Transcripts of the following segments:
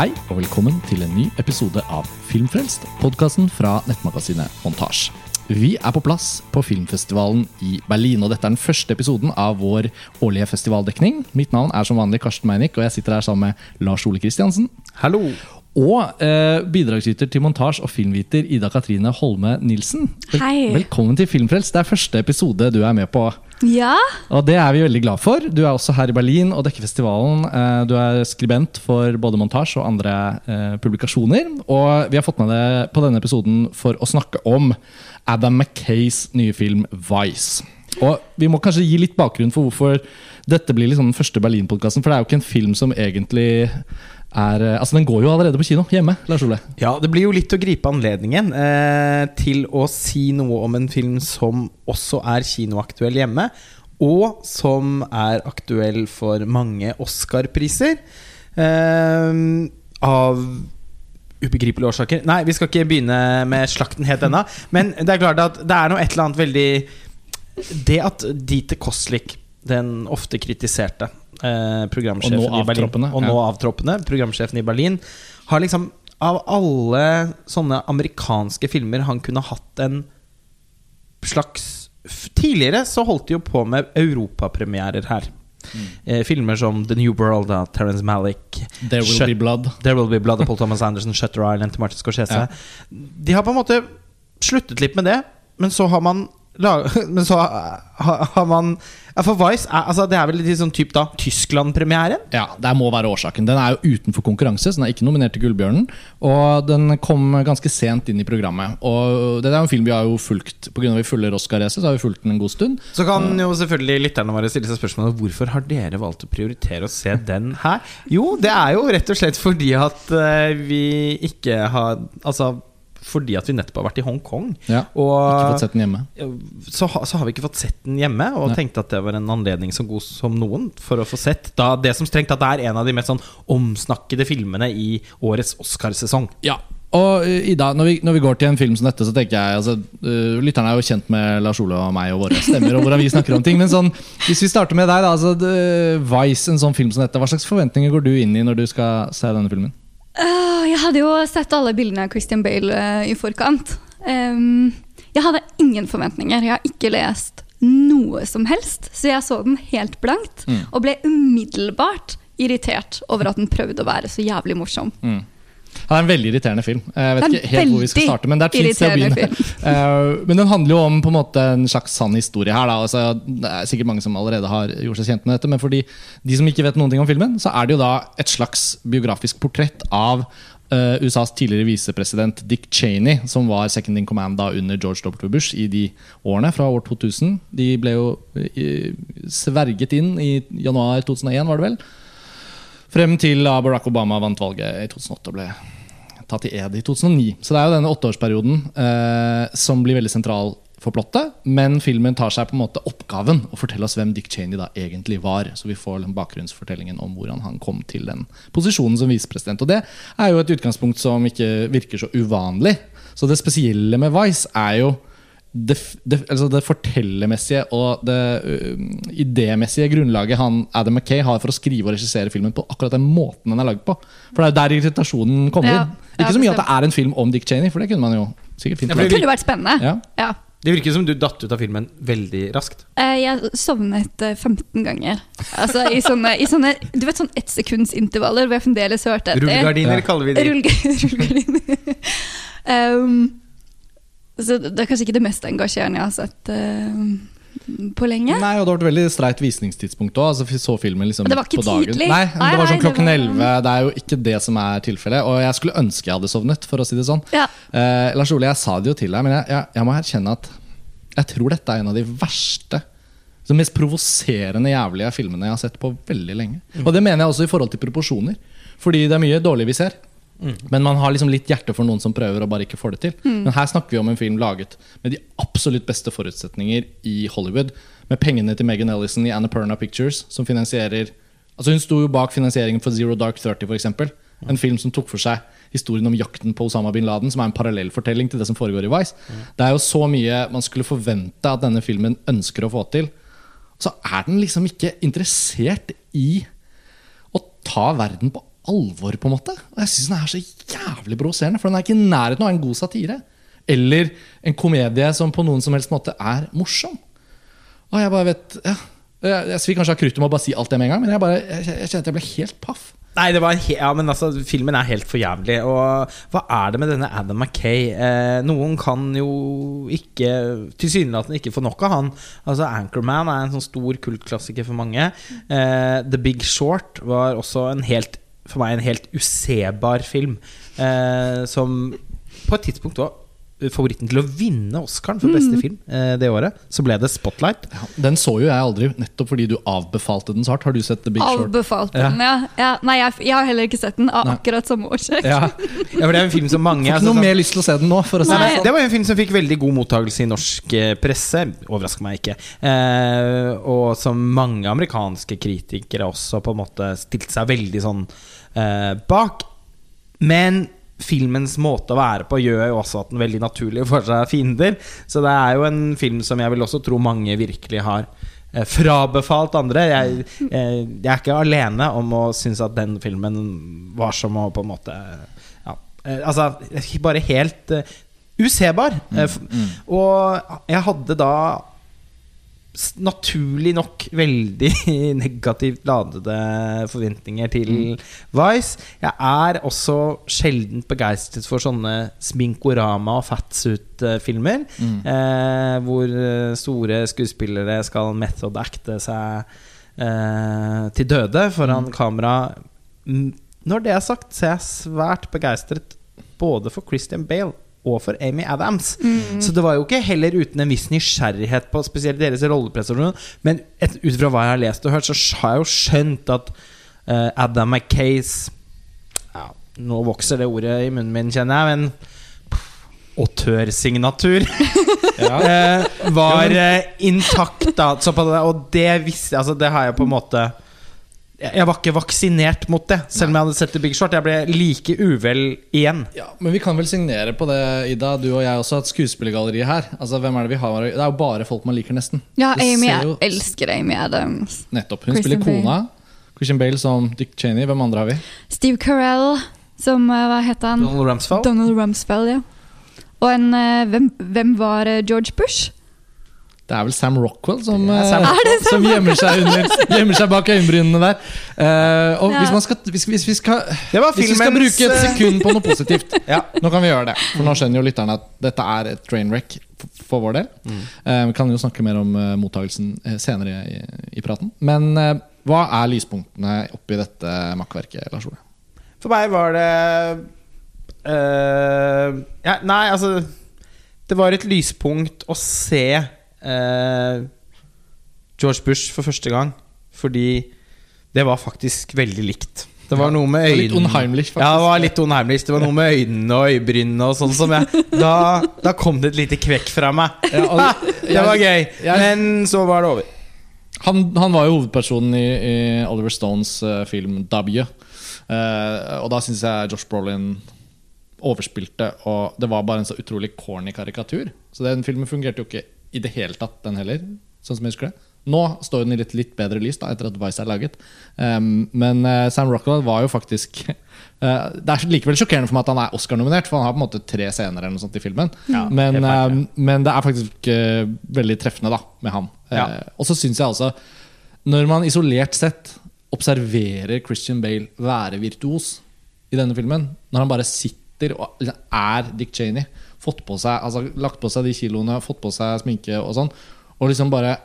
Hei og velkommen til en ny episode av Filmfrelst, podkasten fra nettmagasinet Montasj. Vi er på plass på filmfestivalen i Berlin, og dette er den første episoden av vår årlige festivaldekning. Mitt navn er som vanlig Karsten Meinick, og jeg sitter her sammen med Lars Ole Kristiansen. Hallo! Og eh, bidragsyter til montasje og filmviter Ida Katrine Holme Nilsen. Vel Hei. Velkommen til Filmfrelst. Det er første episode du er med på. Ja, Og det er vi veldig glad for. Du er også her i Berlin og dekker festivalen. Eh, Du er skribent for både montasje og andre eh, publikasjoner. Og vi har fått med deg på denne episoden for å snakke om Adam Mackays nye film Vice. Og vi må kanskje gi litt bakgrunn for hvorfor dette blir liksom den første Berlin-podkasten. For det er jo ikke en film som egentlig er eh, Altså Den går jo allerede på kino hjemme. Lars Ole. Ja, det blir jo litt å gripe anledningen eh, til å si noe om en film som også er kinoaktuell hjemme, og som er aktuell for mange Oscar-priser. Eh, av ubegripelige årsaker. Nei, vi skal ikke begynne med slakten helt ennå. Men det er klart at det er noe et eller annet veldig Det at Dieter Koslik, den ofte kritiserte eh, programsjefen Og nå i Berlin Og nå ja. avtroppende, programsjefen i Berlin, har liksom Av alle sånne amerikanske filmer han kunne hatt en slags Tidligere så holdt de jo på med europapremierer her. Mm. Eh, filmer som The New World av Terence Malick. There will Shut- be blood. There Will Be Blood av Paul Thomas Anderson, Shutter Island til Martin Scorsese. Ja. De har på en måte sluttet litt med det, men så har man Men så har, man For Vice er, altså, det er vel litt sånn typ da Tyskland-premieren? Ja, det må være årsaken. Den er jo utenfor konkurranse, så den er ikke nominert til Gullbjørnen. Og den kom ganske sent inn i programmet. Og det er jo en film vi har jo fulgt pga. vi følger Oscar-racet, så har vi fulgt den en god stund. Så kan jo selvfølgelig lytterne våre stille seg spørsmålet hvorfor har dere valgt å prioritere å se den her. Jo, det er jo rett og slett fordi at eh, vi ikke har Altså fordi at vi nettopp har vært i Hongkong. Ja, Og Ikke fått sett den hjemme. så, så har vi ikke fått sett den hjemme, og Nei. tenkte at det var en anledning så god som noen for å få sett da det som strengt tatt er en av de mest sånn omsnakkede filmene i årets Oscarsesong. Ja, og uh, Ida, når vi, når vi går til en film som dette, så tenker jeg altså, uh, Lytterne er jo kjent med Lars Ole og meg og våre stemmer og hvordan vi snakker om ting. Men sånn, hvis vi starter med deg, da. Altså, uh, Vice, en sånn film som dette. Hva slags forventninger går du inn i når du skal se denne filmen? Øh, jeg hadde jo sett alle bildene av Christian Bale øh, i forkant. Jeg hadde ingen forventninger. Jeg har ikke lest noe som helst, så jeg så den helt blankt. Mm. Og ble umiddelbart irritert over at den prøvde å være så jævlig morsom. Mm. Ja, det er en veldig irriterende film. Jeg vet ikke helt hvor vi skal starte, men det er et fint sted å begynne. Eh, men den handler jo om på en måte en slags sann historie her. Da. Altså, det er sikkert mange som allerede har gjort seg kjent med dette, men for de, de som ikke vet noen ting om filmen, så er det jo da et slags biografisk portrett av Uh, USAs tidligere visepresident Dick Cheney, som var second in command da under George W. Bush i de årene fra år 2000. De ble jo uh, sverget inn i januar 2001, var det vel? Frem til Barack Obama vant valget i 2008 og ble tatt i ed i 2009. Så det er jo denne åtteårsperioden eh, som blir veldig sentral for plottet. Men filmen tar seg på en måte oppgaven å fortelle oss hvem Dick Cheney da egentlig var. Så vi får den bakgrunnsfortellingen om hvordan han kom til den posisjonen som visepresident. Og det er jo et utgangspunkt som ikke virker så uvanlig. Så det spesielle med Vice er jo det, det, altså det fortellermessige og det uh, idémessige grunnlaget han Adam McKay har for å skrive og regissere filmen på akkurat den måten den er lagd på. For det er jo der irritasjonen kommer Ja, inn. ja, Ikke så mye at det er en film om Dick Cheney, for det kunne man jo sikkert fint Ja, Det kunne vært spennende. Ja. Ja. Det virker som du datt ut av filmen veldig raskt. Eh, Jeg sovnet eh, 15 ganger. Altså i sånne, i sånne Du vet sånn ettsekundsintervaller hvor jeg fremdeles hørte etter. Rullegardiner kaller vi det. Rullg- Rullegardiner. um, så det er kanskje ikke det mest engasjerende jeg har sett uh, på lenge. Nei, og det var et veldig streit visningstidspunkt òg. Altså, vi så filmen liksom det var ikke tidlig. Nei, Nei, det var sånn klokken klokken var- 11. Det er jo ikke det som er tilfellet. Og jeg skulle ønske jeg hadde sovnet, for å si det sånn. Ja. Uh, Lars Ole, jeg sa det jo til deg, men jeg, jeg, jeg må erkjenne at jeg tror dette er en av de verste de mest provoserende jævlige filmene jeg har sett på veldig lenge. Og det mener jeg også i forhold til proporsjoner. Fordi det er mye dårlig vi ser. Men man har liksom litt hjerte for noen som prøver og bare ikke får det til. Men her snakker vi om en film laget med de absolutt beste forutsetninger i Hollywood. Med pengene til Megan Ellison i Annapurna Pictures, som finansierer Altså Hun sto jo bak finansieringen for Zero Dark Thirty, f.eks. En film som tok for seg historien om jakten på Osama bin Laden, som er en parallellfortelling til det som foregår i Vice. Det er jo så mye man skulle forvente at denne filmen ønsker å få til. Så er den liksom ikke interessert i å ta verden på alvor, på en måte. Og jeg syns den er så jævlig provoserende, for den er ikke i nærheten av en god satire. Eller en komedie som på noen som helst måte er morsom. Og jeg bare vet ja, Jeg, svir kanskje ha kruttet med å bare si alt det med en gang, men jeg, bare, jeg, jeg kjente jeg ble helt paff. Nei, ja, men altså, filmen er helt for jævlig. Og hva er det med denne Adam Mackay? Eh, noen kan jo ikke Tilsynelatende ikke få nok av han. Altså Anchorman er en sånn stor kultklassiker for mange. Eh, The Big Short var også en helt for meg en helt usebar film. Eh, som på et tidspunkt var favoritten til å vinne Oscaren for beste film eh, det året. Så ble det Spotlight. Ja, den så jo jeg aldri, nettopp fordi du avbefalte den så hardt. Har du sett The Big Short? Avbefalt den, ja. ja. Nei, jeg, jeg har heller ikke sett den av Nei. akkurat samme årsak. Ja. Ja, for det er en film som mange Får ikke noe sånn- mer lyst til å se den nå. For å si Nei, det sånn. var en film som fikk veldig god mottakelse i norsk eh, presse. Overrasker meg ikke. Eh, og som mange amerikanske kritikere også på en måte stilte seg veldig sånn eh, bak. Men filmens måte å være på gjør jo også at den veldig naturlig får seg fiender. Så det er jo en film som jeg vil også tro mange virkelig har eh, frabefalt andre. Jeg, eh, jeg er ikke alene om å synes at den filmen var som å på en måte ja, eh, Altså bare helt eh, usebar. Mm, mm. Og jeg hadde da naturlig nok veldig negativt ladede forventninger til Vice. Jeg er også sjelden begeistret for sånne sminkorama- og fatsuit-filmer. Eh, hvor eh, store skuespillere skal method-acte seg eh, til døde foran kamera. Mm, Når det er sagt, så er jeg svært begeistret både for Christian Bale og for Amy Adams. Så det var jo ikke heller uten en viss nysgjerrighet på spesielt deres rolleprestasjoner. Men et, ut fra hva jeg har lest og hørt, så har jeg jo skjønt at uh, Adam McKays ja, Nå vokser det ordet i munnen min, kjenner jeg, men autørsignatur uh, var uh, intakt, da. Så på det, og det visste jeg Altså, det har jeg på en måte jeg var ikke vaksinert mot det, selv om jeg hadde sett det Big Short. Jeg ble like uvel igjen. Ja, men vi kan vel signere på det, Ida, du og jeg også, at skuespillergalleriet her Altså, hvem er Det vi har Det er jo bare folk man liker, nesten. Ja, Amy, jeg elsker Amy Adams. Nettopp. Hun Christian spiller kona. Christian Bale som Dick Cheney. Hvem andre har vi? Steve Carell, som eh, Hva het han? Donald Rumsfeld. Donald Rumsfeld, ja. Og en eh, hvem, hvem var eh, George Bush? Det er vel Sam Rockwell som, Sam eh, Sam som gjemmer, seg under, gjemmer seg bak øyenbrynene der. Uh, og Ja. hvis, man skal, hvis, hvis, vi skal, hvis vi skal bruke et eh, sekund på noe positivt Ja. Nå kan vi gjøre det. For nå skjønner jo lytterne at dette er et train wreck for vår del. Eh, vi kan jo snakke mer om uh, mottagelsen senere i, i praten. Men hva er lyspunktene oppi dette makkverket, Lars Ole? For meg var det eh, ja, Nei, altså Det var et lyspunkt å se eh, George Bush for første gang. Fordi det var faktisk veldig likt. Det var noe med øynene litt onheimlig unheimlich, faktisk. Ja, det var litt unheimlich. Det var noe med øynene og øyebrynene og sånn som jeg Da, da kom det et lite kvekk fra meg. Ja, og- det var gøy. Men så var det over. Han, han var jo hovedpersonen i, i Oliver Stones uh, film 'W'. Uh, og da syns jeg Josh Brolin overspilte, og det var bare en så utrolig corny karikatur. Så den filmen fungerte jo ikke i det hele tatt, den heller. Sånn som jeg husker det Nå står den i litt, litt bedre lys da etter at Vice er laget. Um, men uh, Sam Rockwell var jo faktisk uh, Det er likevel sjokkerende for meg at han er Oscar-nominert, for han har på en måte tre scener eller noe sånt i filmen. Ja, men, eh, men det er faktisk uh, veldig treffende da med han. Ja. Og så syns jeg altså Når man isolert sett observerer Christian Bale være virtuos i denne filmen, når han bare sitter og er Dick Cheney, fått på seg, altså, lagt på seg de kiloene, fått på seg sminke og sånn, og liksom bare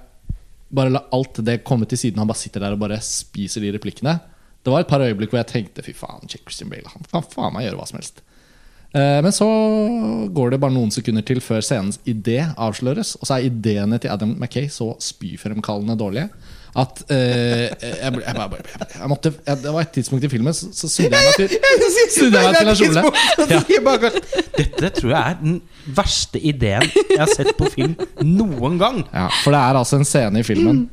bare la alt det komme til siden. Han bare sitter der og bare spiser de replikkene. Det var et par øyeblikk hvor jeg tenkte fy faen, Christian Bale. Han kan faen meg gjøre hva som helst. Eh, Men så går det bare noen sekunder til før scenens idé avsløres. Og så er ideene til Adam Mackay så spyfremkallende dårlige at eh, jeg, ble- jeg, bare- jeg, jeg måtte jeg, Det var et tidspunkt i filmen, så, så snudde jeg meg til Snudde jeg meg til Lars Ole. Ja. Dette tror jeg er den verste ideen jeg har sett på film noen gang. Ja, for det er altså en scene i filmen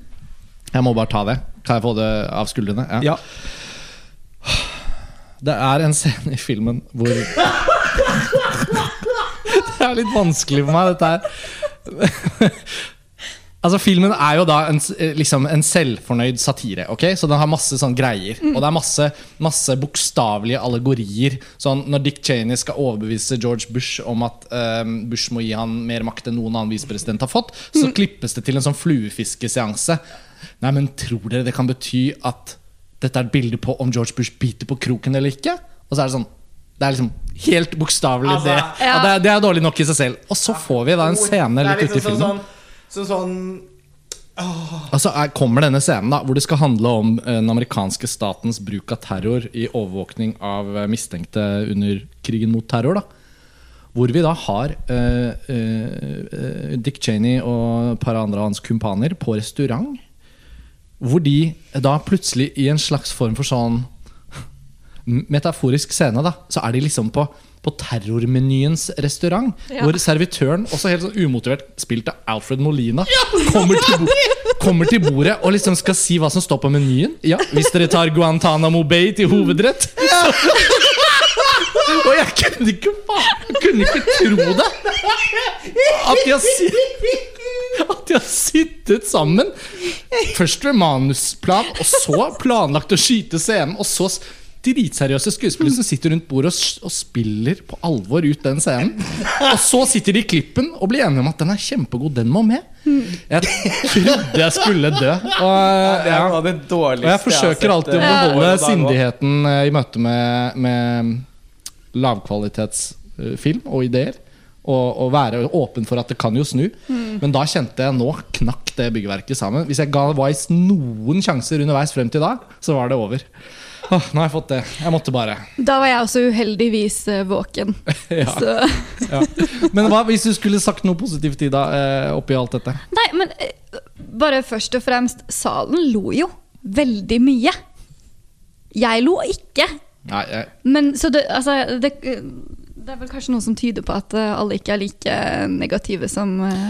Jeg må bare ta det. Kan jeg få det av skuldrene? Ja. Det er en scene i filmen hvor Det er litt vanskelig for meg, dette her. Altså Filmen er jo da en, eh, liksom en selvfornøyd satire. ok? Så den har masse sånn greier. Og det er masse, masse bokstavelige allegorier. Sånn Når Dick Cheney skal overbevise George Bush om at um, Bush må gi han mer makt enn noen annen visepresident har fått, så klippes det til en sånn fluefiskeseanse. Nei, men tror dere det kan bety at dette er et bilde på om George Bush biter på kroken eller ikke? Og så er det sånn Det er liksom helt bokstavelig Altså, det. ja. Det, det er dårlig nok i seg selv. Og så får vi da en scene litt ute i liksom filmen. Sånn, sånn, sånn Oh. Altså er, kommer denne scenen da hvor det skal handle om eh, den amerikanske statens bruk av terror i overvåkning av eh, mistenkte under krigen mot terror. da Hvor vi da har eh, eh, Dick Cheney og et par andre av hans kumpaner på restaurant. Hvor de da plutselig i en slags form for sånn metaforisk scene, da så er de liksom på, på terrormenyens restaurant. Ja. Hvor servitøren, også helt sånn umotivert spilt av Alfred Molina, kommer, til bo kommer til bordet og liksom skal si hva som står på menyen. Ja, Hvis dere tar Guantánamo Bay til hovedrett. Og jeg kunne ikke Jeg kunne ikke tro det! At de har, at de har sittet sammen. Først ved manusplan, og så planlagt å skyte scenen. Og så dritseriøse skuespillere som sitter rundt bordet og, og spiller på alvor ut den scenen. Og så sitter de i klippen og blir enige om at den er kjempegod, den må med. Jeg trodde jeg skulle dø. Og, ja. Og jeg forsøker alltid å eh, år beholde sindigheten eh, i møte med, med lavkvalitetsfilm og ideer. Og, og være åpen for at det kan jo snu. Men da kjente jeg nå knakk det byggverket sammen. Hvis jeg ga Wise noen sjanser underveis frem til da, så var det over. Åh, nå har jeg fått det. Jeg måtte bare. Da var jeg også uheldigvis eh, våken. Ja. Så. Ja. Men hva hvis du skulle sagt noe positivt, Ida, eh, oppi alt dette? Nei, men eh, bare først og fremst, salen lo jo veldig mye. Jeg lo ikke. Nei, jeg, Men så det, altså, det, det er vel kanskje noe som tyder på at alle ikke er like negative som eh,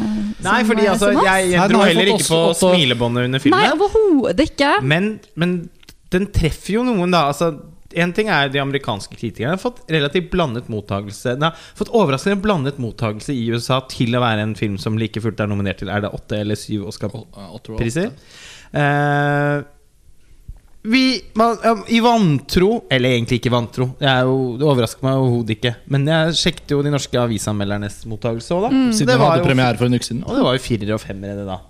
Nei, som, fordi altså, jeg, Nei, jeg dro heller ikke på smilebåndet under Nei, filmen. overhodet ikke. Men, men den treffer jo noen, da. Altså, en ting er de amerikanske kritikerne har fått relativt blandet mottagelse Den har fått overraskende blandet mottagelse i USA til å være en film som like fullt er nominert til Er det åtte eller syv Oscar-priser. Eh, vi man, I vantro Eller egentlig ikke vantro. Jo, det overrasker meg overhodet ikke. Men jeg sjekket jo de norske avisanmeldernes mottakelse òg, da. Mm. siden det var hadde jo premiere for en uke siden. og det var jo firere og femmere, da.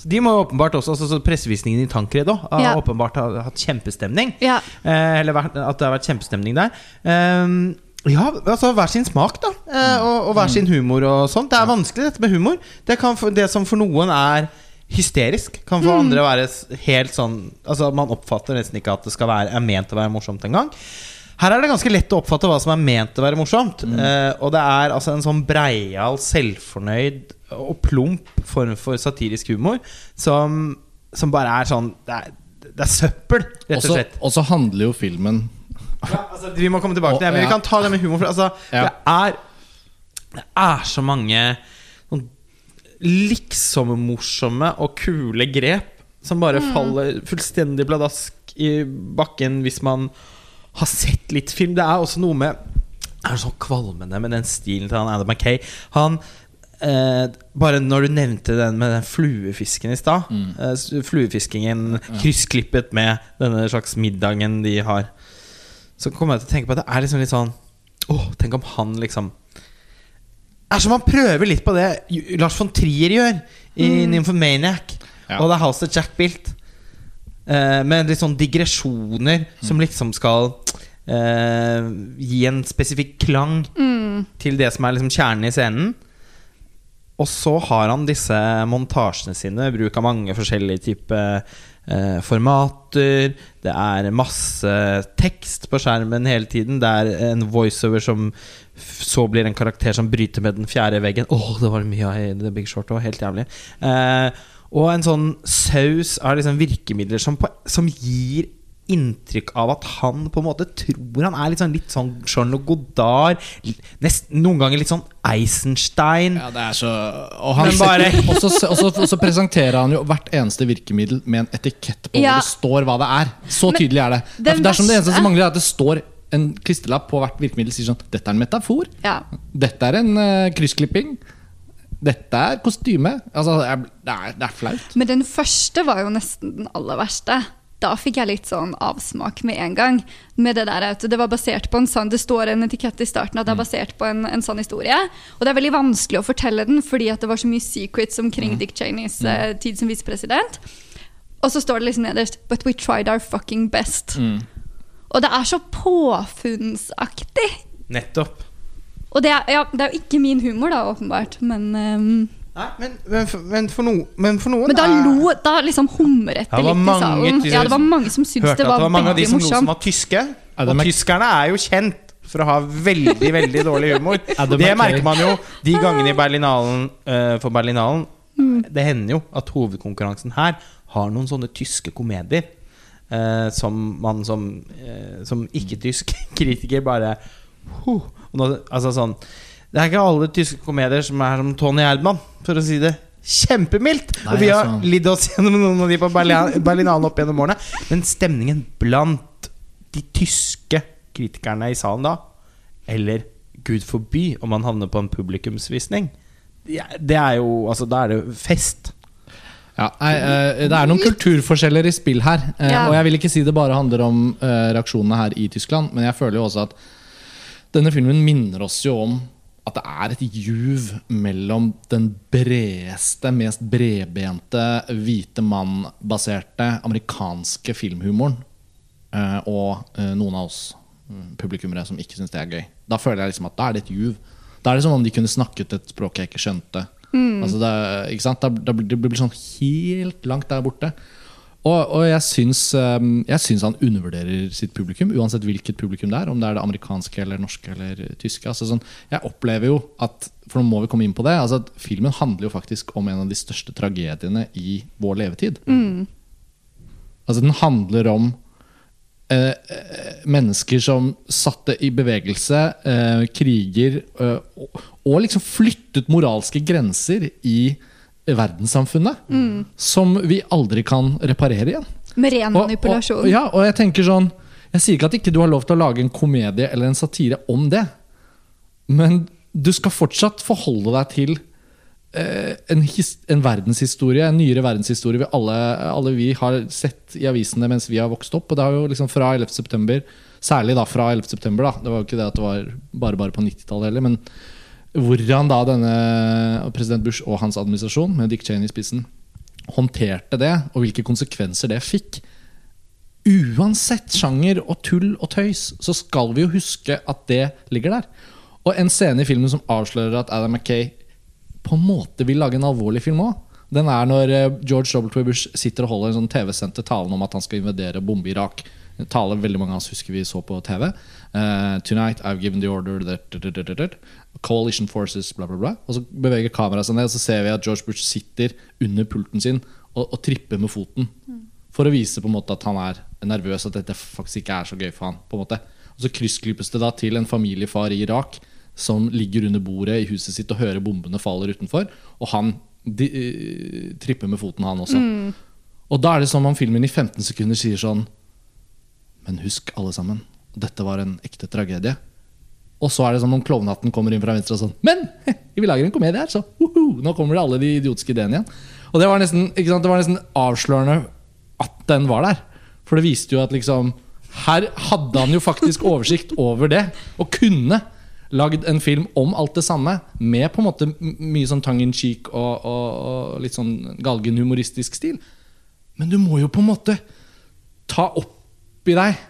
Så de må jo åpenbart også altså, Pressevisningen i Tankred òg har Ja. åpenbart ha- hatt kjempestemning. Ja. Eh, eller at det har vært kjempestemning der. Um, ja, altså hver sin smak, da. Eh, og, og hver sin humor og sånt. Det er vanskelig, dette med humor. Det, kan for, det som for noen er hysterisk, kan for andre være helt sånn Altså Man oppfatter nesten ikke at det skal være, er ment å være morsomt engang. Her er det ganske lett å oppfatte hva som er ment å være morsomt. Eh, og det er altså en sånn breial, selvfornøyd og plump form for satirisk humor som, som bare er sånn Det er, det er søppel, rett og slett. Og så handler jo filmen Ja, altså, vi må komme tilbake til det, men vi kan ta det med humor. For, altså, Ja. det, er, det er så mange liksom-morsomme og kule grep som bare faller fullstendig bladask i bakken hvis man har sett litt film. Det er også noe med Det er så kvalmende med den stilen til han Adam Mackay. Han eh, Bare når du nevnte den med den fluefisken i stad. Eh, fluefiskingen kryssklippet med denne slags middagen de har. Så kommer jeg til å tenke på at det er liksom litt sånn Åh, tenk om han liksom er som han prøver litt på det Lars von Trier gjør i Nymphomaniac. Ja. Og det er House of Jack Bilt. Uh, med litt sånn digresjoner som liksom skal uh, gi en spesifikk klang til det som er liksom kjernen i scenen. Og så har han disse montasjene sine, bruk av mange forskjellige typer eh, formater. Det er masse tekst på skjermen hele tiden. Det er en voiceover som så blir en karakter som bryter med den fjerde veggen. Åh, det var mye av i The Big Short òg. Helt jævlig. Eh, og en sånn saus av liksom virkemidler som, som gir inntrykk av at han på en måte tror han er litt sånn, litt sånn Jean-Luc Godard. Nest, noen ganger litt sånn Eisenstein. Ja, det er så Og, han bare- og, så, og, så, og så presenterer han jo hvert eneste virkemiddel med en etikett på Ja. hvor det står hva det er. Så Men tydelig er det. Det er, det er som det eneste som mangler, er at det står en klisterlapp på hvert virkemiddel sier sånn Dette er en metafor. Ja. Dette er en uh, kryssklipping. Dette er kostyme. Altså, det det er, det er flaut. Men den første var jo nesten den aller verste. Da fikk jeg litt sånn avsmak med en gang. Med Det der at det var basert på en sann Det står en etikett i starten at det er basert på en, en sann historie. Og det er veldig vanskelig å fortelle den fordi at det var så mye secrets omkring Dick Cheneys eh, tid som visepresident. Og så står det liksom nederst But we tried our fucking best. Og det er så påfunnsaktig. Nettopp. Og det er, ja, det er jo ikke min humor, da, åpenbart. Men, ehm, Nei, men, men, for, men, for no, men for noen men da lo Da liksom humret det det litt i salen. Ja, det var mange som syntes det var, det var mange av de som som morsomt. var tyske. Adam Og tyskerne er jo kjent for å ha veldig, veldig dårlig humor. Adam Det merker man jo de gangene i Berlinalen uh, for Berlinalen. Det hender jo at hovedkonkurransen her har noen sånne tyske komedier. uh, som man som, uh, som ikke-tysk kritiker bare huh, og nå, Altså sånn Det er ikke alle tyske komedier som er som Tony Erdmann, for å si det kjempemildt. Nei, og vi har altså. lidd oss gjennom noen av de på Berlin, Berlinalen opp gjennom årene. Men stemningen blant de tyske kritikerne i salen da, eller gud forby om man havner på en publikumsvisning, det er jo Altså, da er det fest. Ja, nei, eh, det er noen kulturforskjeller i spill her. eh, Ja. Og jeg vil ikke si det bare handler om eh, reaksjonene her i Tyskland, men jeg føler jo også at denne filmen minner oss jo om at det er et juv mellom den bredeste, mest bredbente, hvite mann-baserte amerikanske filmhumoren eh, og eh, noen av oss mm, publikummere som ikke syns det er gøy. Da føler jeg liksom at da er det et juv. Da er det som om de kunne snakket et språk jeg ikke skjønte. Altså det, ikke sant? Da, da blir det blir sånn helt langt der borte. Og, og jeg, syns, um, jeg syns han undervurderer sitt publikum, uansett hvilket publikum det er. Om det er det amerikanske eller norske eller tyske. Altså sånn, jeg opplever jo at For nå må vi komme inn på det. Altså at Filmen handler jo faktisk om en av de største tragediene i vår levetid. Altså Den handler om eh, eh, mennesker som satte i bevegelse eh, kriger eh, og, og liksom flyttet moralske grenser i verdenssamfunnet. Som vi aldri kan reparere igjen. Med ren manipulasjon. Og, ja, og jeg tenker sånn Jeg sier ikke at ikke du har lov til å lage en komedie eller en satire om det. Men du skal fortsatt forholde deg til eh, en, his, en verdenshistorie, en nyere verdenshistorie vi alle, alle vi har sett i avisene mens vi har vokst opp. Og det har jo liksom fra 11. september, særlig da fra 11. september. Det var jo ikke det at det var bare bare på 90-tallet heller. Men hvordan da denne president Bush og hans administrasjon, med Dick Cheney i spissen, håndterte det, og hvilke konsekvenser det fikk. Uansett sjanger og tull og tøys, så skal vi jo huske at det ligger der. Og en scene i filmen som avslører at Adam Mackay på en måte vil lage en alvorlig film òg. Den er når eh, George W. Bush sitter og holder en sånn TV-sendte talen om at han skal invadere bombe Irak. En tale veldig mange av oss husker vi så på TV. Eh, Tonight I've given the order that, that, that, that. Coalition forces, bla, bla, bla. Og så beveger kameraet seg ned, og så ser vi at George Bush sitter under pulten sin og, og tripper med foten. For å vise på en måte at han er nervøs, at dette faktisk ikke er så gøy for han. på en måte Og så kryssklippes det da til en familiefar i Irak som ligger under bordet i huset sitt og hører bombene faller utenfor. Og han de, uh, tripper med foten, han også. Og da er det som om filmen i 15 sekunder sier sånn Men husk, alle sammen, dette var en ekte tragedie. Og så er det sånn om klovnehatten kommer inn fra venstre og sånn Men vi lager en komedie her, så uhu, nå kommer det alle de idiotiske ideene igjen. Og det var nesten, det var nesten avslørende at den var der. For det viste jo at liksom Her hadde han jo faktisk oversikt over det, og kunne lagd en film om alt det samme, med på en måte mye sånn tongue in cheek og, og, og litt sånn galgen humoristisk stil. Men du må jo på en måte ta opp i deg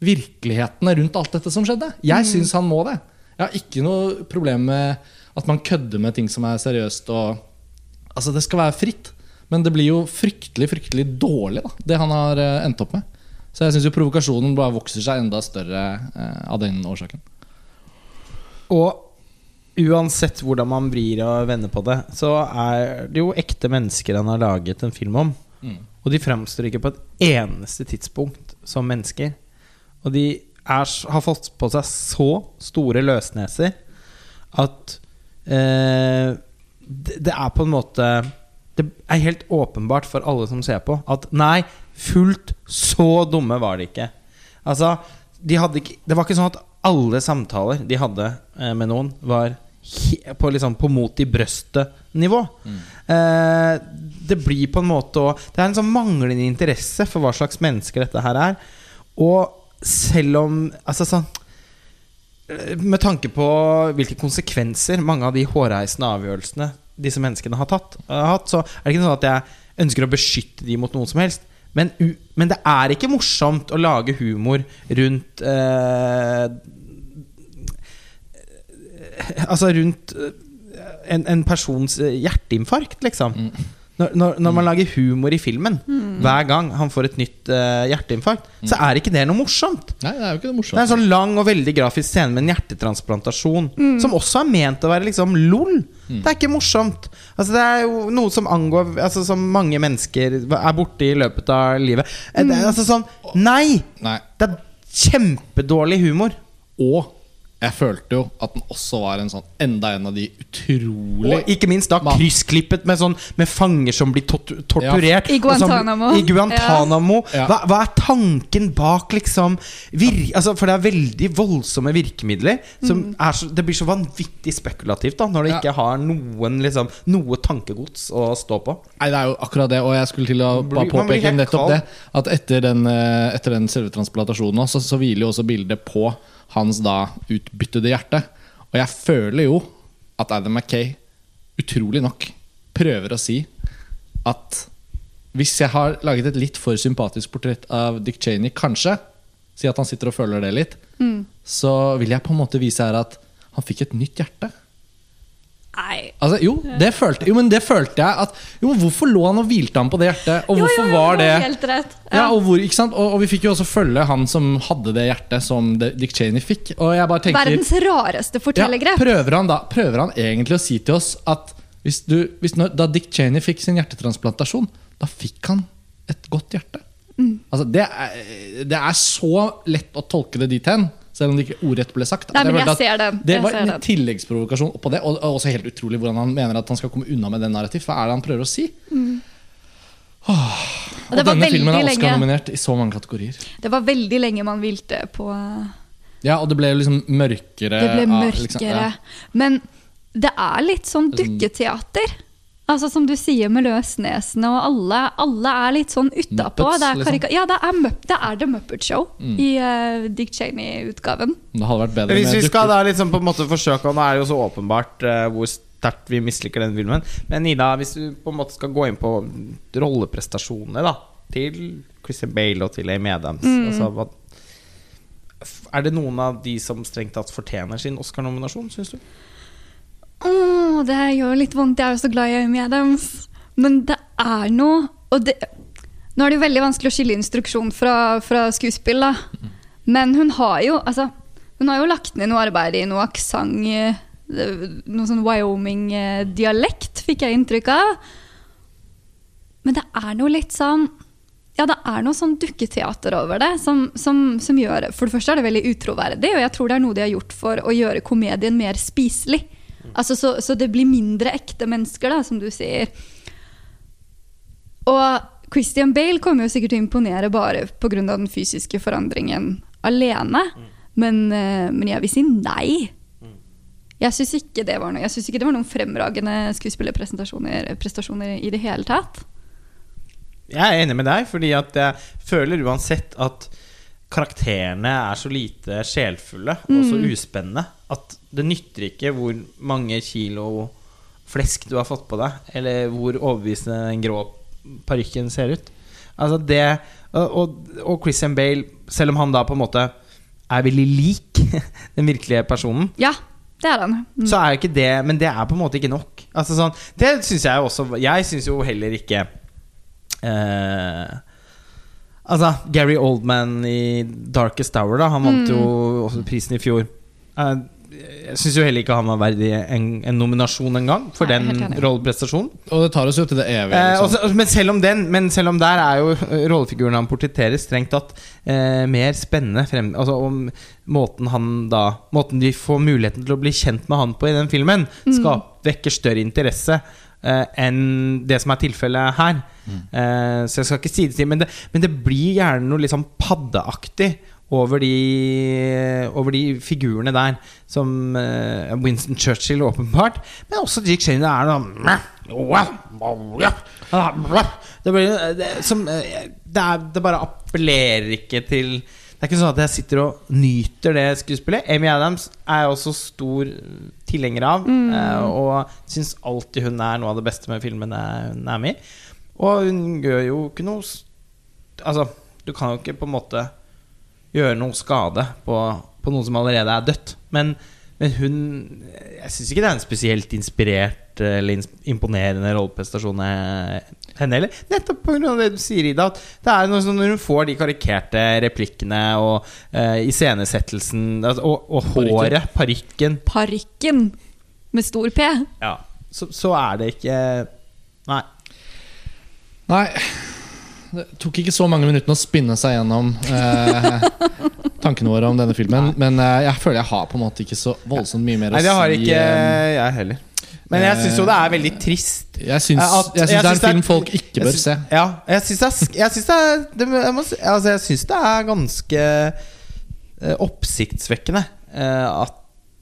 virkelighetene rundt alt dette som skjedde. Jeg syns han må det. Jeg har ikke noe problem med at man kødder med ting som er seriøst. Og, altså Det skal være fritt. Men det blir jo fryktelig fryktelig dårlig, da, det han har eh, endt opp med. Så jeg syns provokasjonen bare vokser seg enda større eh, av den årsaken. Og uansett hvordan man vrir og vender på det, så er det jo ekte mennesker han har laget en film om. Og de framstår ikke på et eneste tidspunkt som mennesker. Og de er, har fått på seg så store løsneser at eh, det, det er på en måte Det er helt åpenbart for alle som ser på, at nei, fullt så dumme var de ikke. Altså, de ikke Det var ikke sånn at alle samtaler de hadde eh, med noen, var på, liksom, på mot i brøstet-nivå. Eh, det blir på en måte Det er en sånn manglende interesse for hva slags mennesker dette her er. Og selv om Altså sånn eh, Med tanke på hvilke konsekvenser mange av de hårreisende avgjørelsene disse menneskene har tatt, har hatt, så er det ikke sånn at jeg ønsker å beskytte de mot noen som helst. Men, men det er ikke morsomt å lage humor rundt eh, Altså rundt eh, en, en persons eh, hjerteinfarkt, liksom. Når, når, når man lager humor i filmen hver gang han får et nytt uh, hjerteinfarkt, så er ikke det noe morsomt. Nei, det er jo ikke det Det er en sånn lang og veldig grafisk scene med en hjertetransplantasjon. Som også er ment å være liksom lol. Det er ikke morsomt. Altså Det er jo noe som angår Altså Som mange mennesker er borte i løpet av livet. Eh, Det er altså sånn Nei! Nei. Det er kjempedårlig humor. Og jeg følte jo at den også var en sånn enda en av de utrolig Og ikke minst da kryssklippet med, sånn, med fanger som blir tort torturert. I Guantánamo. I Guantánamo. Ja. Hva, hva er tanken bak liksom vir altså, For det er veldig voldsomme virkemidler. Som er så, det blir så vanvittig spekulativt da når det Ja. ikke har noen liksom, noe tankegods å stå på. Nei, det er jo akkurat det, og jeg skulle til å bare påpeke nettopp kald. det. At etter den, eh, etter den selve transplantasjonen så, så hviler jo også bildet på hans da utbyttede hjerte. Og jeg føler jo at Adam Mackay utrolig nok prøver å si at hvis jeg har laget et litt for sympatisk portrett av Dick Cheney, kanskje, si at han sitter og føler det litt, så vil jeg på en måte vise her at han fikk et nytt hjerte. Nei. Altså, jo, det følte, jo, men det følte jeg at Jo, Hvorfor lå han og hvilte han på det hjertet? Og hvorfor jo, jo, var det Helt rett. ja, og, hvor? Og, og vi fikk jo også følge han som hadde det hjertet som Dick Cheney fikk. Og jeg bare tenker Verdens rareste ja, prøver, han da, prøver han egentlig å si til oss at hvis du, hvis når, da Dick Cheney fikk sin hjertetransplantasjon, da fikk han et godt hjerte? Mm. Altså, det, er, det er så lett å tolke det dit hen, selv om det ikke ordrett ble sagt. Nei, men jeg, jeg ser den. Det var en tilleggsprovokasjon oppå det, og, og også helt utrolig hvordan han mener at han skal komme unna med det narrativ. Hva er det han prøver å si? Og Og, det denne filmen er Oscar-nominert i så mange kategorier. Det var veldig lenge man hvilte på Ja, og det ble liksom mørkere. Det ble av- mørkere. liksom, ja. Men det er litt sånn dukketeater. Altså Som du sier med Løsnesene, og alle, alle er litt sånn utapå. Muppets, Det er, liksom. ja, det er, Mupp, det er The Muppet Show i uh, Dick Cheney-utgaven. Det hadde vært bedre Hvis vi skal da liksom på en måte forsøke Og nå er det jo så åpenbart uh, hvor sterkt vi misliker den filmen. Men Ida, hvis du på en måte skal gå inn på rolleprestasjonene da til Christian Bale og til Amy Adams altså, hva, Er det noen av de som strengt tatt fortjener sin Oscar-nominasjon, syns du? Åh, det gjør litt vondt. Jeg er jo så glad i Amy Adams. Men det er noe og det, Nå er det jo veldig vanskelig å skille instruksjon fra, fra skuespill, da. Men hun har jo altså, Hun har jo lagt ned noe arbeid i noe aksent eh, Noe sånn Wyoming-dialekt, fikk jeg inntrykk av. Men det er noe litt sånn ja, det er noe sånn dukketeater over det som, som, som gjør For det første er det veldig utroverdig, og jeg tror det er noe de har gjort for å gjøre komedien mer spiselig. Altså, så, så det blir mindre ekte mennesker, da, som du sier. Og Christian Bale kommer jo sikkert til å imponere bare pga. den fysiske forandringen alene. Men, eh, men jeg vil si nei. Jeg syns ikke det var noe Jeg synes ikke det var noen fremragende skuespillerprestasjoner i det hele tatt. Jeg er enig med deg, fordi at jeg føler uansett at karakterene er så lite sjelfulle og så uspennende at det nytter ikke hvor mange kilo flesk du har fått på deg, eller hvor overbevisende den grå parykken ser ut. Altså det og, og, og Christian Bale, selv om han da på en måte er veldig lik den virkelige personen, Ja, det er han. Mm. så er jo ikke det Men det er på en måte ikke nok. Altså sånn, det syns jeg også Jeg syns jo heller ikke eh, Altså, Gary Oldman i Darkest Hour, da han vant jo også prisen i fjor. Eh, jeg syns jo heller ikke han var verdig en, en nominasjon engang for Nei, den rolleprestasjonen. Og det tar oss jo til det evige. Eh, Liksom. også, men, selv om den, men selv om der er jo eh, rollefiguren han portretterer, strengt tatt eh, mer spennende frem, altså om måten han da Måten de får muligheten til å bli kjent med han på i den filmen, skap, vekker større interesse eh, enn det som er tilfellet her. Eh, så jeg skal ikke si det til, men det, men det blir gjerne noe litt sånn paddeaktig over de, over de figurene der. Som eh, Winston Churchill, åpenbart. Men også Dick Cheney. Det er noe det, blir, det, som, eh, det, er, det bare appellerer ikke til Det er ikke sånn at jeg sitter og nyter det skuespillet. Amy Adams er også stor tilhenger av. eh, Og syns alltid hun er noe av det beste med filmene hun er med i. Og hun gjør jo ikke noe Altså, du kan jo ikke på en måte gjøre noe skade på, på noe som allerede er dødt. Men, men hun Jeg syns ikke det er en spesielt inspirert eh, eller imponerende rolleprestasjon henne heller. Nettopp pga. det du sier, Ida. At det er noe sånn når hun får de karikerte replikkene og uh, iscenesettelsen altså, og, og håret, parykken Parykken med stor P. ja, så, så er det ikke Nei. Nei, det tok ikke så mange minuttene å spinne seg gjennom eh, tankene våre om denne filmen. Men eh, jeg føler jeg har på en måte ikke så voldsomt mye mer å si. Nei, det har ikke eh, jeg heller. Men jeg syns jo det er veldig trist. Jeg syns, At- jeg syns det er en film folk ikke bør se. Ja, jeg syns det er, jeg syns det er det, jeg, må, altså jeg syns det er ganske eh, oppsiktsvekkende eh, at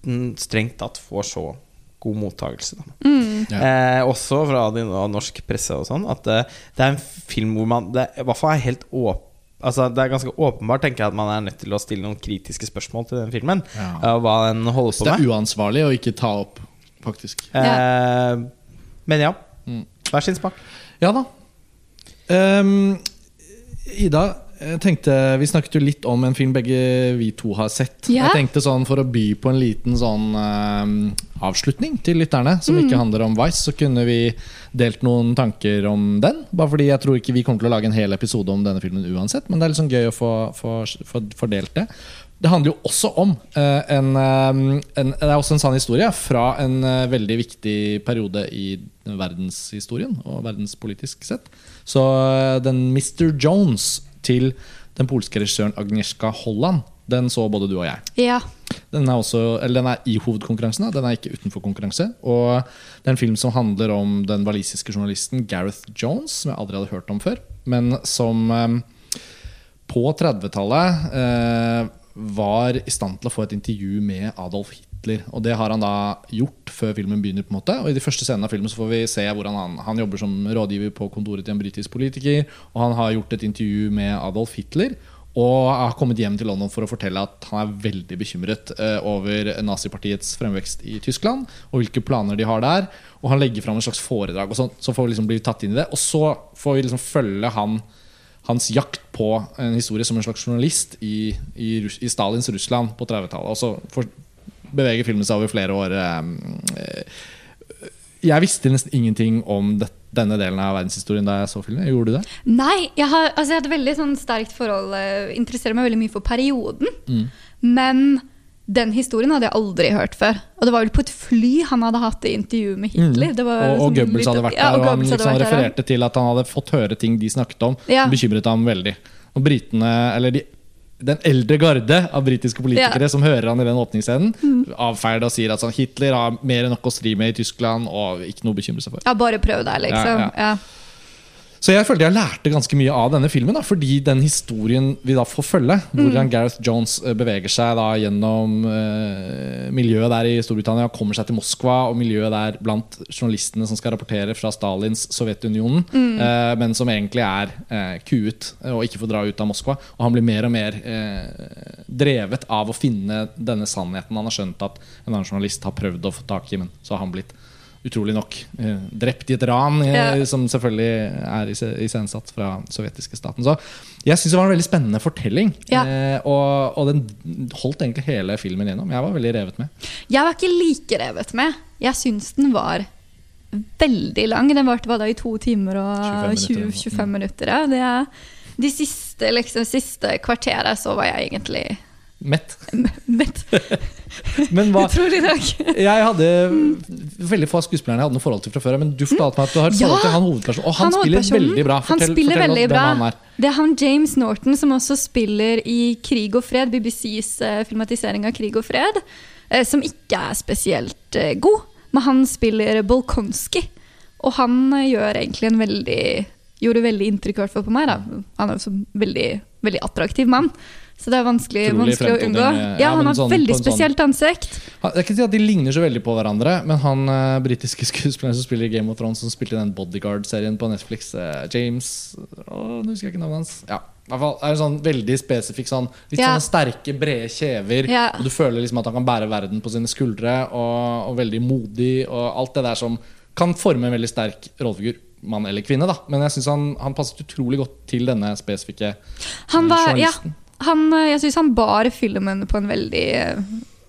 den strengt tatt får så god mottakelse. Da. Ja. Eh, også fra de, av norsk presse og sånn. At eh, det er en film hvor man Det i hvert fall er helt åp Altså Det er ganske åpenbart tenker jeg at man er nødt til å stille noen kritiske spørsmål til den filmen. Ja. eh, hva den holder Så på det med. er uansvarlig å ikke ta opp, faktisk. Eh, men ja. Mm. Hver sin smak. Ja da. Um, Ida, jeg tenkte, vi snakket jo litt om en film begge vi to har sett. Ja. Jeg tenkte sånn For å by på en liten sånn ehm, avslutning til lytterne, som ikke handler om Vice, så kunne vi delt noen tanker om den. Bare fordi jeg tror ikke vi kommer til å lage en hel episode om denne filmen uansett. Men det er liksom gøy å få, få, få fordelt det. Det handler jo også om eh, en, ehm, en Det er også en sann historie fra en eh, veldig viktig periode i verdenshistorien og verdenspolitisk sett. Så eh, den Mr. Jones til den polske regissøren Agnieszka Holland, den så både du og jeg. Ja. Den er, også, eller den er i hovedkonkurransen, den er ikke utenfor konkurranse. Og det er en film som handler om den walisiske journalisten Gareth Jones, som jeg aldri hadde hørt om før. Men som eh, på 30-tallet eh, var i stand til å få et intervju med Adolf Hitler. Og det har han da gjort før filmen begynner. på en måte Og I de første scenene av filmen så får vi se hvordan han, han jobber som rådgiver på kontoret til en britisk politiker. Og han har gjort et intervju med Adolf Hitler. Og har kommet hjem til London for å fortelle at han er veldig bekymret eh, over nazipartiets fremvekst i Tyskland. Og hvilke planer de har der. Og han legger fram en slags foredrag, og sånn, så får vi liksom bli tatt inn i det. Og så får vi liksom følge han hans jakt på en historie som en slags journalist i, i, i Stalins Russland på 30-tallet. Og så beveger filmen seg over flere år. eh, Jeg visste nesten ingenting om dette denne delen av verdenshistorien da jeg så filmen. Gjorde du det? Nei, jeg har, altså jeg hadde veldig sånn sterkt forhold. eh, Interesserer meg veldig mye for perioden. Mm. Men den historien hadde jeg aldri hørt før. Og det var vel på et fly han hadde hatt det intervjuet med Hitler. Det var Mm. Og, og sånn Goebbels litt- hadde vært ja, der, og og han liksom vært ja. refererte til at han hadde fått høre ting de snakket om. Ja. som bekymret ham veldig. Og britene, eller de, den eldre garde av britiske politikere Ja. Mm. som hører han i den åpningsscenen, avfeier det og sier at sånn, Hitler har mer enn nok å stri med i Tyskland, og ikke noe å bekymre seg for. Ja, bare prøv deg, liksom. Ja, Ja, Så jeg følte jeg lærte ganske mye av denne filmen, da, fordi den historien vi da får følge, hvordan Gareth Jones eh, beveger seg da gjennom eh, miljøet der i Storbritannia, kommer seg til Moskva, og miljøet der blant journalistene som skal rapportere fra Stalins Sovjetunionen, eh, men som egentlig er eh, kuet eh, og ikke får dra ut av Moskva. Og han blir mer og mer eh, drevet av å finne denne sannheten. Han har skjønt at en annen journalist har prøvd å få tak i, men så har han blitt utrolig nok eh, drept i et ran, eh, Ja. som selvfølgelig er iscenesatt fra sovjetiske staten. Så jeg syns det var en veldig spennende fortelling. Ja. Eh, og, og den holdt egentlig hele filmen gjennom. Jeg var veldig revet med. Jeg var ikke like revet med. Jeg syns den var veldig lang. Den varte da i to timer og 25 minutter, 20-25 minutter. Ja. Det de siste, liksom, siste kvarteret så var jeg egentlig Mett. mett. Men hva Utrolig nok. Jeg hadde veldig få av skuespillerne jeg hadde noe forhold til fra før. Men du fortalte meg at du har et forhold til han hovedpersonen. Og han, Han spiller veldig bra. han spiller fortell veldig bra. han. Det er han James Norton som også spiller i Krig og fred, BBCs uh, filmatisering av Krig og fred, uh, som ikke er spesielt uh, god. Men han spiller Bolkonski, og han eh, gjør egentlig en veldig Gjorde veldig inntrykk i hvert fall på meg. da Han er jo en veldig, veldig attraktiv mann. Så det er vanskelig, vanskelig å unngå. eh, Ja, han har sånn- veldig spesielt sånn- spesielt ansikt. Han- Jeg kan si at De ligner så veldig på hverandre, men han uh, britiske skuespilleren som spiller i Game of Thrones, som spilte i den Bodyguard-serien på Netflix, uh, James Åh, Nå husker jeg ikke navnet hans. Ja, i hvert fall er det sånn veldig spesifikk sånn Litt Ja. sånne sterke, brede kjever. Ja. Og du føler liksom at han kan bære verden på sine skuldre, og, og veldig modig, og alt det der som kan forme en veldig sterk rollefigur. Mann eller kvinne, da. Men jeg syns han, han passet utrolig godt til denne spesifikke Han var, journalisten. ja. Han, eh, jeg syns han bar filmen på en veldig, eh,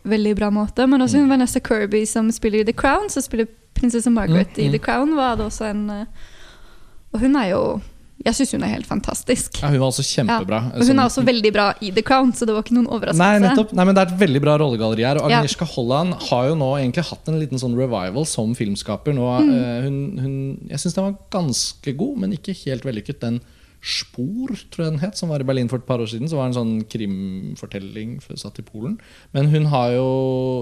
veldig bra måte. Men også Mm. Vanessa Kirby som spiller i The Crown, som spiller prinsesse Margaret Mm, i mm. The Crown, var det også en eh, Og hun er jo Jeg syns hun er helt fantastisk. Ja, hun var også kjempebra. Ja. Og hun er også veldig bra i The Crown, så det var ikke noen overraskelse. Nei, nettopp. Nei, men Det er et veldig bra rollegalleri her. Og Ja. Holland har jo nå egentlig hatt en liten sånn revival som filmskaper. Nå, Mm. hun, hun, jeg syns den var ganske god, men ikke helt vellykket. Den Spor, tror jeg den het, som var i Berlin for et par år siden. Så var en sånn krimfortelling satt i Polen. Men hun, har jo,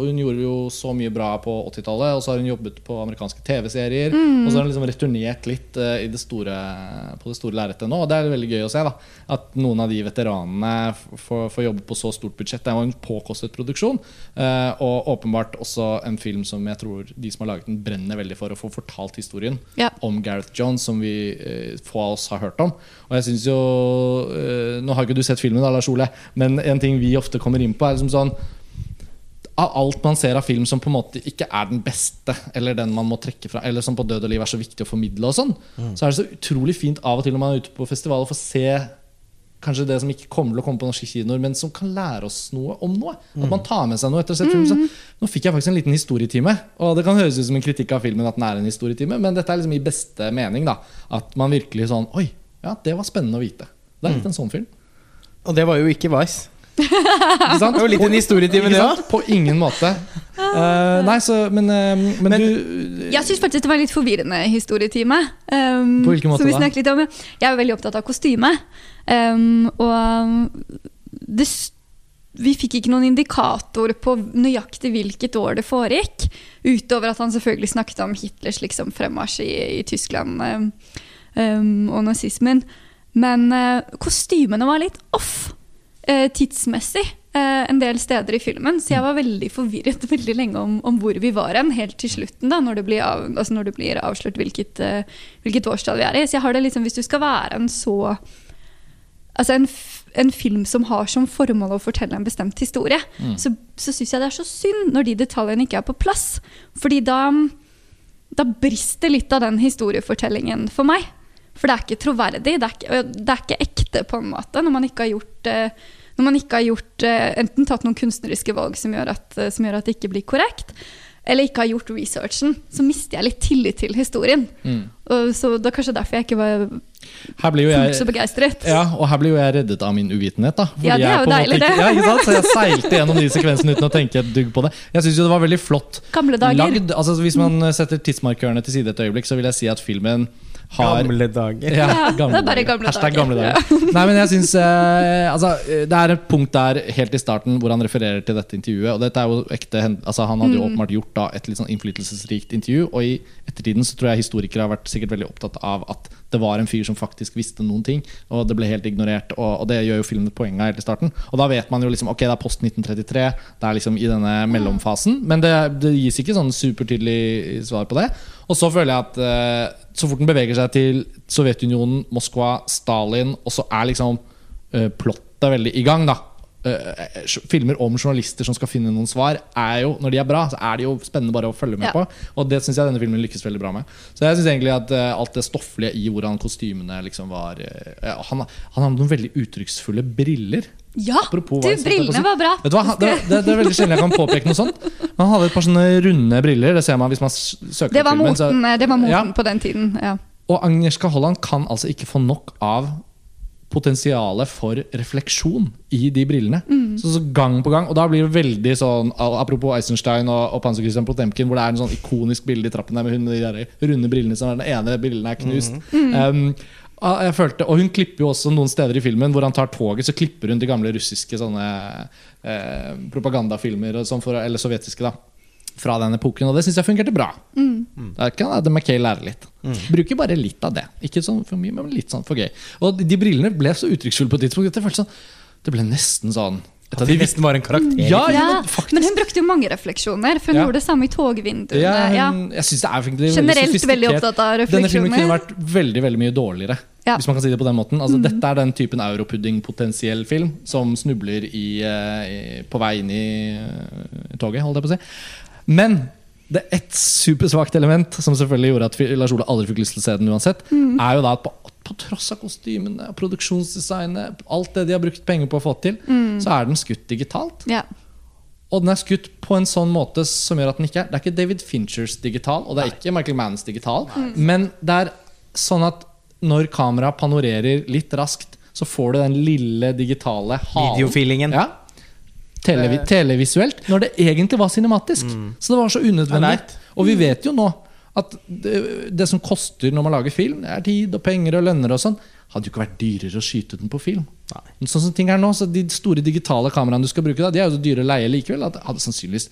hun gjorde jo så mye bra på 80-tallet, og så har hun jobbet på amerikanske TV-serier. Mm. Og så har hun liksom returnert litt eh, i det store, på det store lerretet nå. Og det er veldig gøy å se. da At noen av de veteranene får, jobbe på så stort budsjett. Det jo en påkostet produksjon. eh, og åpenbart også en film som jeg tror de som har laget den, brenner veldig for å få fortalt historien Ja. om Gareth Jones, som vi eh, få av oss har hørt om. Og jeg synes jo eh, Nå har ikke du sett filmen, da, Lars Ole, men en ting vi ofte kommer inn på, er liksom sånn av alt man ser av film som på en måte ikke er den beste, eller den man må trekke fra, eller som på død og liv er så viktig å formidle, og sånn, så er det så utrolig fint av og til når man er ute på festival å få se kanskje det som ikke kommer til å komme på norske kinoer, men som kan lære oss noe om noe. At man tar med seg noe etter å ha sett film. Så, nå fikk jeg faktisk en liten historietime. Og det kan høres ut som en kritikk av filmen at den er en historietime, men dette er liksom i beste mening. da At man virkelig sånn Oi, ja, det var spennende å vite. Det er litt en sånn film. Og det var jo ikke Vice. Ikke sant? Det var litt en historietime, det òg. På ingen måte. Eh, nei, så Men, eh, men, Men- du Jeg syns faktisk det var en litt forvirrende historietime. Um, På hvilken måte som vi da? snakket litt om. Jeg er veldig opptatt av kostyme. Um, og det, s- vi fikk ikke noen indikator på nøyaktig hvilket år det foregikk. Utover at han selvfølgelig snakket om Hitlers liksom, fremmarsj i, i Tyskland um, um, og nazismen. Men uh, kostymene var litt off uh, tidsmessig uh, en del steder i filmen. Så jeg var veldig forvirret veldig lenge om, om hvor vi var hen, helt til slutten, da, når det blir, av, altså når det blir avslørt hvilket, hvilket årstall vi er i. Så jeg har det liksom, hvis du skal være en så Altså en, en film som har som formål å fortelle en bestemt historie, så, så syns jeg det er så synd når de detaljene ikke er på plass. Fordi da, da brister litt av den historiefortellingen for meg. For det er ikke troverdig, det er ikke, det er ikke ekte på en måte, når man ikke har gjort, eh, ikke har gjort eh, enten tatt noen kunstneriske valg som gjør, at, eh, som gjør at det ikke blir korrekt, eller ikke har gjort researchen, så mister jeg litt tillit til historien. Mm. Så Det er kanskje derfor jeg ikke var Her blir jo fullt så jeg begeistret. ja, og her blir jo jeg reddet av min uvitenhet. da Fordi Ja, det er jo deilig, ikke, det. ja, ikke? Så jeg seilte gjennom de sekvensene uten å tenke et dugg på det. Jeg syns det var veldig flott lagd. Altså, hvis man setter tidsmarkørene til side et øyeblikk, så vil jeg si at filmen har Gamle dager. Ja, gamle det er bare gamle dager. gamle dager. Nei, men jeg synes, eh, altså, eh, Det er et punkt der helt i starten hvor han refererer til dette intervjuet. Og dette er jo ekte altså, Han hadde jo Mm. åpenbart gjort da et litt sånn innflytelsesrikt intervju. Og i ettertiden så tror jeg historikere har vært sikkert veldig opptatt av at det var en fyr som faktisk visste noen ting. Og det ble helt ignorert. Og, og det gjør jo filmen et poeng av helt i starten. Og da vet man jo liksom Ok, det er post 1933. Det er liksom i denne mellomfasen. Men det, det gis ikke sånn supertydelig svar på det. Og så føler jeg at eh, så fort den beveger seg til Sovjetunionen, Moskva, Stalin, og så er liksom eh, plottet veldig i gang, da. Eh, eh, filmer om journalister som skal finne noen svar, er jo, når de er bra, så er det jo spennende bare å følge med Ja. på. Og det syns jeg denne filmen lykkes veldig bra med. Så jeg syns egentlig at uh, alt det stofflige i hvordan kostymene liksom var uh, han, han hadde noen veldig uttrykksfulle briller. Ja, Apropos du, brillene var bra. Vet du hva? Det, det, det er veldig sjelden jeg kan påpeke noe sånt. Han hadde et par sånne runde briller. Det ser man hvis man søker Det var filmen. moten, så, det var moten Ja. på den tiden. Ja. Og Agnieszka Holland kan altså ikke få nok av potensialet for refleksjon i de brillene. Så, så gang på gang. Og da blir det veldig sånn Apropos Eisenstein og, og Panser Christian Potemkin, hvor det er en sånn ikonisk bilde i trappen der med hun med de der runde brillene som er den ene brillen er knust. Um, ah, jeg følte, og hun klipper jo også noen steder i filmen hvor han tar toget, så klipper hun de gamle russiske sånne eh, propagandafilmer og sånn for, eller sovjetiske da fra den epoken, og det syns jeg fungerte bra. Der kan Adam McKay lære litt. Bruker bare litt av det. Ikke sånn for mye, men litt sånn for gøy. Og de, brillene ble så uttrykksfulle på et tidspunkt. følte sånn Det ble nesten sånn et av At de det nesten var en karakter. Ja, Ja, men men hun brukte jo mange refleksjoner, for hun Ja. gjorde det samme i togvinduene. Ja, Ja, hun, jeg synes det er Generelt sofistikert. veldig opptatt av refleksjoner. Denne filmen kunne vært veldig veldig mye dårligere. Ja. Hvis man kan si det på den måten altså, Dette er den typen europudding-potensiell film som snubler i, eh, i, på vei inn i eh, toget, holdt jeg på å si. Men det er ett supersvakt element som selvfølgelig gjorde at Lars Ole aldri fikk lyst til å se den uansett, er jo da at på, på tross av kostymene, produksjonsdesignet, alt det de har brukt penger på å få til, så er den skutt digitalt. ja. Og den er skutt på en sånn måte som gjør at den ikke er Det er ikke David Finchers digital, og det er ikke Michael Manns digital. Men det er sånn at når kameraet panorerer litt raskt, så får du den lille digitale halen. Videofeelingen. Ja. Televi televisuelt. Når det egentlig var cinematisk. Så det var så unødvendig. Og vi vet jo nå at det, det som koster når man lager film, er tid og penger og lønner og sånn, hadde jo ikke vært dyrere å skyte den på film. Nei. Men Sånn som ting er nå, så De store digitale kameraene du skal bruke, da, de er jo så dyre å leie likevel. At det hadde sannsynligvis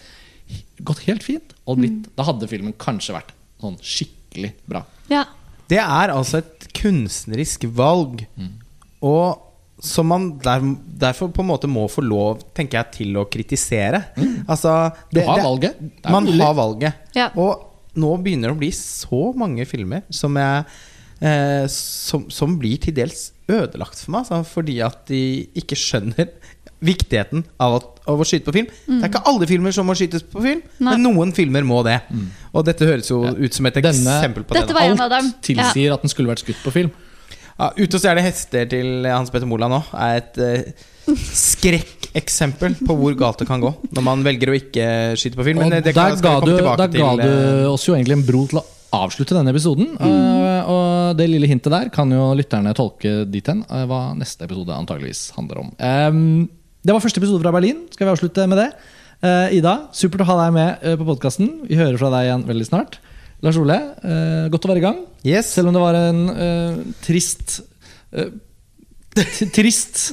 gått helt fint. Og blitt, Da hadde filmen kanskje vært sånn skikkelig bra. ja. Det er altså et kunstnerisk valg. Og som man der, derfor på en måte må få lov tenker jeg, til å kritisere. Altså, Du har valget. Det er Man mulig. har valget. Ja. Og nå begynner det å bli så mange filmer som, jeg, eh, som, som blir til dels ødelagt for meg. Altså, fordi at de ikke skjønner viktigheten av, at, av å skyte på film. Det er ikke alle filmer som må skytes på film, Nei. men noen filmer må det. Og dette høres jo Ja. ut som et Denne- eksempel på det. da. var en av dem. Alt tilsier at den skulle vært skutt på film. Ja, Ute og stjele hester til Hans Petter Moland nå er et uh, skrekkeksempel på hvor galt det kan gå når man velger å ikke skyte på film. Men Og eh, det der kan, skal du, komme tilbake der ga du eh, oss jo egentlig en bro til å avslutte denne episoden. eh, og det lille hintet der kan jo lytterne tolke dit hen uh, hva neste episode antageligvis handler om. Um, det var første episode fra Berlin. Skal vi avslutte med det? Uh, Ida, supert å ha deg med på podkasten. Vi hører fra deg igjen veldig snart. Lars Ole, uh, godt å være i gang. Yes. Selv om det var en uh, trist uh, Trist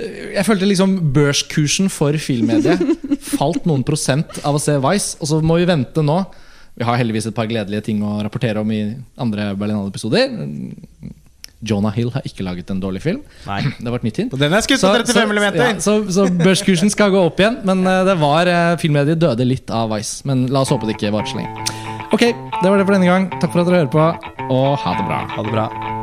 Jeg følte liksom børskursen for filmmediet falt noen prosent av å se Vice. Og så må vi vente nå. Vi har heldigvis et par gledelige ting å rapportere om i andre Berlinale-episoder. Jonah Hill har ikke laget en dårlig film. Nei. Det var et nytt hint. Den er skutt på 35 millimeter. ja, så, så børskursen skal gå opp igjen. Men det var filmmediet døde litt av Vice. Men la oss håpe det ikke varer så lenge. Ok, det var det for denne gang. Takk for at dere hører på, og ha det bra. Ha det bra.